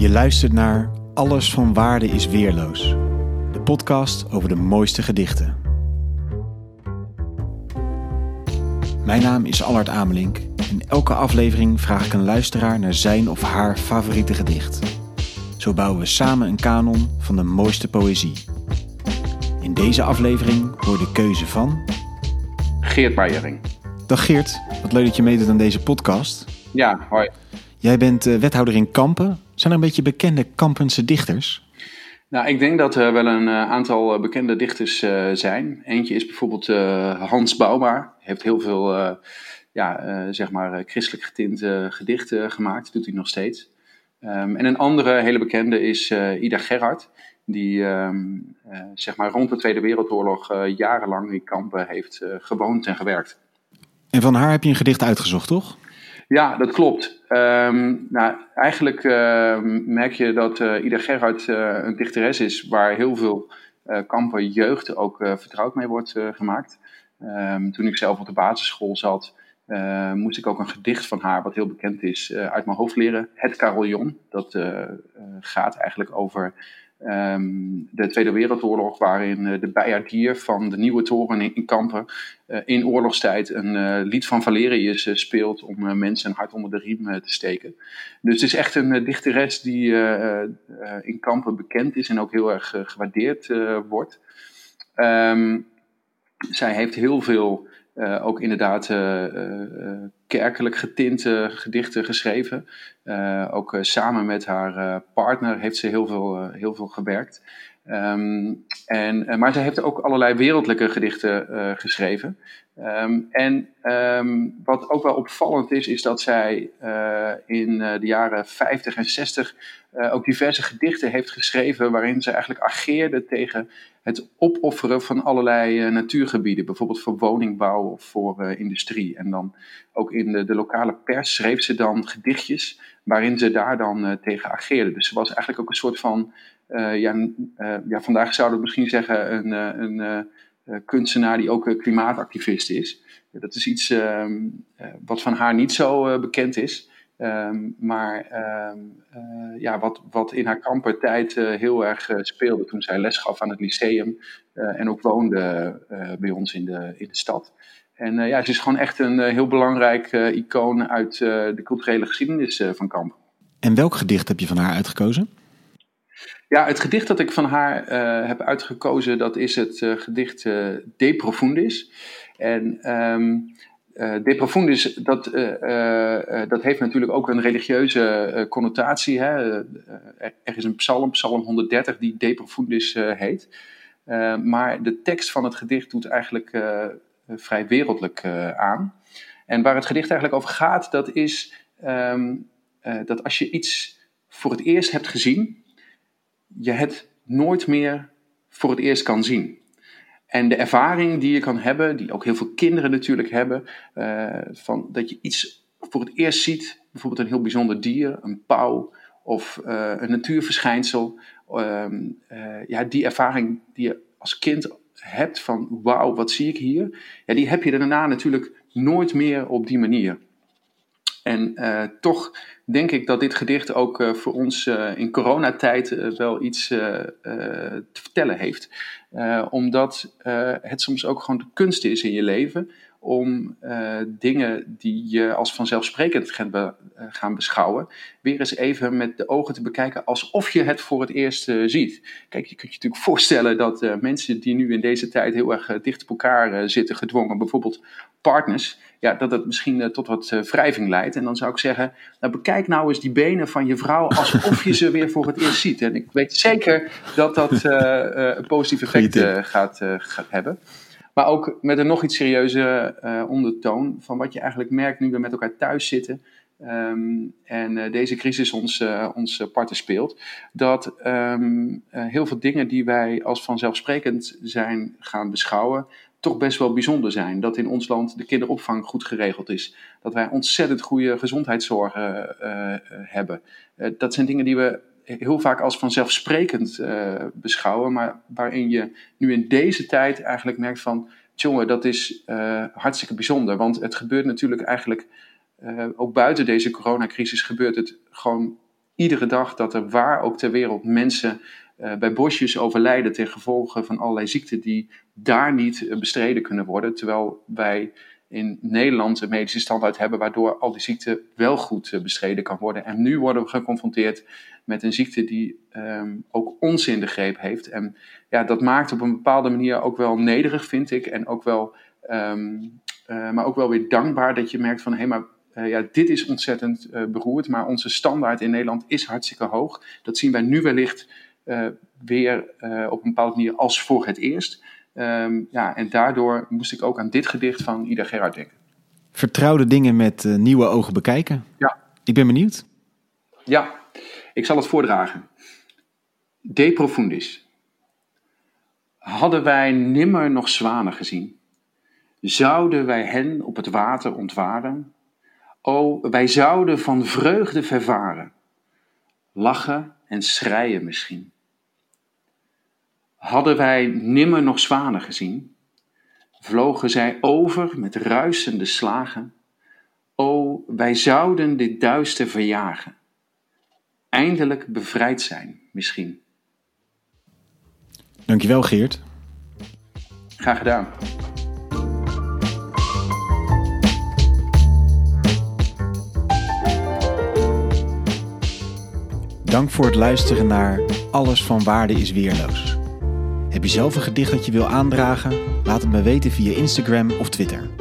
Je luistert naar Alles van Waarde is Weerloos, de podcast over de mooiste gedichten. Mijn naam is Allard Amelink en elke aflevering vraag ik een luisteraar naar zijn of haar favoriete gedicht. Zo bouwen we samen een kanon van de mooiste poëzie. In deze aflevering hoor de keuze van. Geert Meijering. Dag Geert, wat leuk dat je meedoet aan deze podcast. Ja, hoi. Jij bent eh, wethouder in Kampen. Zijn er een beetje bekende Kampense dichters? Nou, ik denk dat er wel een uh, aantal uh, bekende dichters uh, zijn. Eentje is bijvoorbeeld Hans Bouma. Heeft heel veel, ja, zeg maar, christelijk getinte gedichten gemaakt. doet hij nog steeds. Um, en een andere hele bekende is Ida Gerhard. Die, um, zeg maar, rond de Tweede Wereldoorlog jarenlang in kampen heeft gewoond en gewerkt. En van haar heb je een gedicht uitgezocht, toch? Ja, dat klopt. Um, nou, eigenlijk uh, merk je dat uh, Ida Gerhard uh, een dichteres is waar heel veel kampen jeugd ook vertrouwd mee wordt gemaakt. Um, toen ik zelf op de basisschool zat, moest ik ook een gedicht van haar, wat heel bekend is, uit mijn hoofd leren. Het Carillon. Dat gaat eigenlijk over Um, de Tweede Wereldoorlog, waarin uh, de bijaardier van de Nieuwe Toren in, Kampen uh, in oorlogstijd een uh, lied van Valerius speelt om mensen een hart onder de riem te steken. Dus het is echt een dichteres die in Kampen bekend is en ook heel erg gewaardeerd wordt. Um, zij heeft heel veel uh, ook inderdaad uh, uh, kerkelijk getinte gedichten geschreven. ook samen met haar partner heeft ze heel veel, heel veel gewerkt. Um, en, maar ze heeft ook allerlei wereldlijke gedichten geschreven. Um, en um, wat ook wel opvallend is, is dat zij in de jaren 50 en 60 ook diverse gedichten heeft geschreven waarin ze eigenlijk ageerde tegen het opofferen van allerlei uh, natuurgebieden, bijvoorbeeld voor woningbouw of voor uh, industrie. En dan ook in de, de, lokale pers schreef ze dan gedichtjes waarin ze daar dan uh, tegen ageerde. Dus ze was eigenlijk ook een soort van, ja, ja, vandaag zouden we misschien zeggen, een, een kunstenaar die ook klimaatactivist is. Dat is iets ehm, wat van haar niet zo bekend is. Um, maar um, uh, ja, wat, wat in haar kampertijd uh, heel erg uh, speelde toen zij les gaf aan het lyceum en ook woonde bij ons in de, in de stad. En ja, ze is gewoon echt een heel belangrijk icoon uit de culturele geschiedenis van Kamp. En welk gedicht heb je van haar uitgekozen? Ja, het gedicht dat ik van haar heb uitgekozen, dat is het gedicht De Profundis. En um, uh, de profundis, dat, uh, uh, dat heeft natuurlijk ook een religieuze connotatie. Hè? er is een psalm, psalm 130, die de profundis heet. maar de tekst van het gedicht doet eigenlijk vrij wereldlijk aan. En waar het gedicht eigenlijk over gaat, dat is um, dat als je iets voor het eerst hebt gezien, je het nooit meer voor het eerst kan zien. En de ervaring die je kan hebben, die ook heel veel kinderen natuurlijk hebben, uh, van dat je iets voor het eerst ziet, bijvoorbeeld een heel bijzonder dier, een pauw of uh, een natuurverschijnsel. Uh, ja, die ervaring die je als kind hebt van wauw, wat zie ik hier? Ja, die heb je daarna natuurlijk nooit meer op die manier. En uh, toch denk ik dat dit gedicht ook uh, voor ons uh, in coronatijd wel iets te vertellen heeft. omdat het soms ook gewoon de kunst is in je leven om dingen die je als vanzelfsprekend gaan, be gaan, beschouwen, weer eens even met de ogen te bekijken alsof je het voor het eerst ziet. Kijk, je kunt je natuurlijk voorstellen dat mensen die nu in deze tijd heel erg dicht op elkaar zitten, gedwongen, bijvoorbeeld partners, ja, dat het misschien tot wat wrijving leidt. En dan zou ik zeggen, nou, bekijk nou eens die benen van je vrouw alsof je ze weer voor het eerst ziet. En ik weet zeker dat dat een positief effect gaat, gaat hebben. Maar ook met een nog iets serieuze ondertoon van wat je eigenlijk merkt nu we met elkaar thuis zitten. Um, en deze crisis ons, ons parten speelt. Dat um, heel veel dingen die wij als vanzelfsprekend zijn gaan beschouwen, toch best wel bijzonder zijn. Dat in ons land de kinderopvang goed geregeld is. Dat wij ontzettend goede gezondheidszorg uh, uh, hebben. Uh, dat zijn dingen die we heel vaak als vanzelfsprekend beschouwen. Maar waarin je nu in deze tijd eigenlijk merkt van... Jongen, dat is hartstikke bijzonder. Want het gebeurt natuurlijk eigenlijk... ook buiten deze coronacrisis gebeurt het gewoon iedere dag dat er waar ook ter wereld mensen bij bosjes overlijden ten gevolge van allerlei ziekten die daar niet bestreden kunnen worden. Terwijl wij in Nederland een medische standaard hebben waardoor al die ziekten wel goed bestreden kan worden. En nu worden we geconfronteerd met een ziekte die um, ook ons in de greep heeft. En ja, dat maakt op een bepaalde manier ook wel nederig, vind ik. En ook wel, um, uh, maar ook wel weer dankbaar dat je merkt van hé, hey, maar uh, ja, dit is ontzettend beroerd. Maar onze standaard in Nederland is hartstikke hoog. Dat zien wij nu wellicht weer op een bepaalde manier als voor het eerst. Um, ja, en daardoor moest ik ook aan dit gedicht van Ida Gerhard denken. Vertrouwde dingen met nieuwe ogen bekijken. Ja. Ik ben benieuwd. Ja, ik zal het voordragen. De profundis. Hadden wij nimmer nog zwanen gezien, zouden wij hen op het water ontwaren. O, wij zouden van vreugde vervaren, lachen en schreien misschien. Hadden wij nimmer nog zwanen gezien, vlogen zij over met ruisende slagen. O, wij zouden dit duister verjagen eindelijk bevrijd zijn, misschien. Dankjewel, Geert. Graag gedaan. Dank voor het luisteren naar Alles van Waarde is Weerloos. Heb je zelf een gedicht dat je wil aandragen? Laat het me weten via Instagram of Twitter.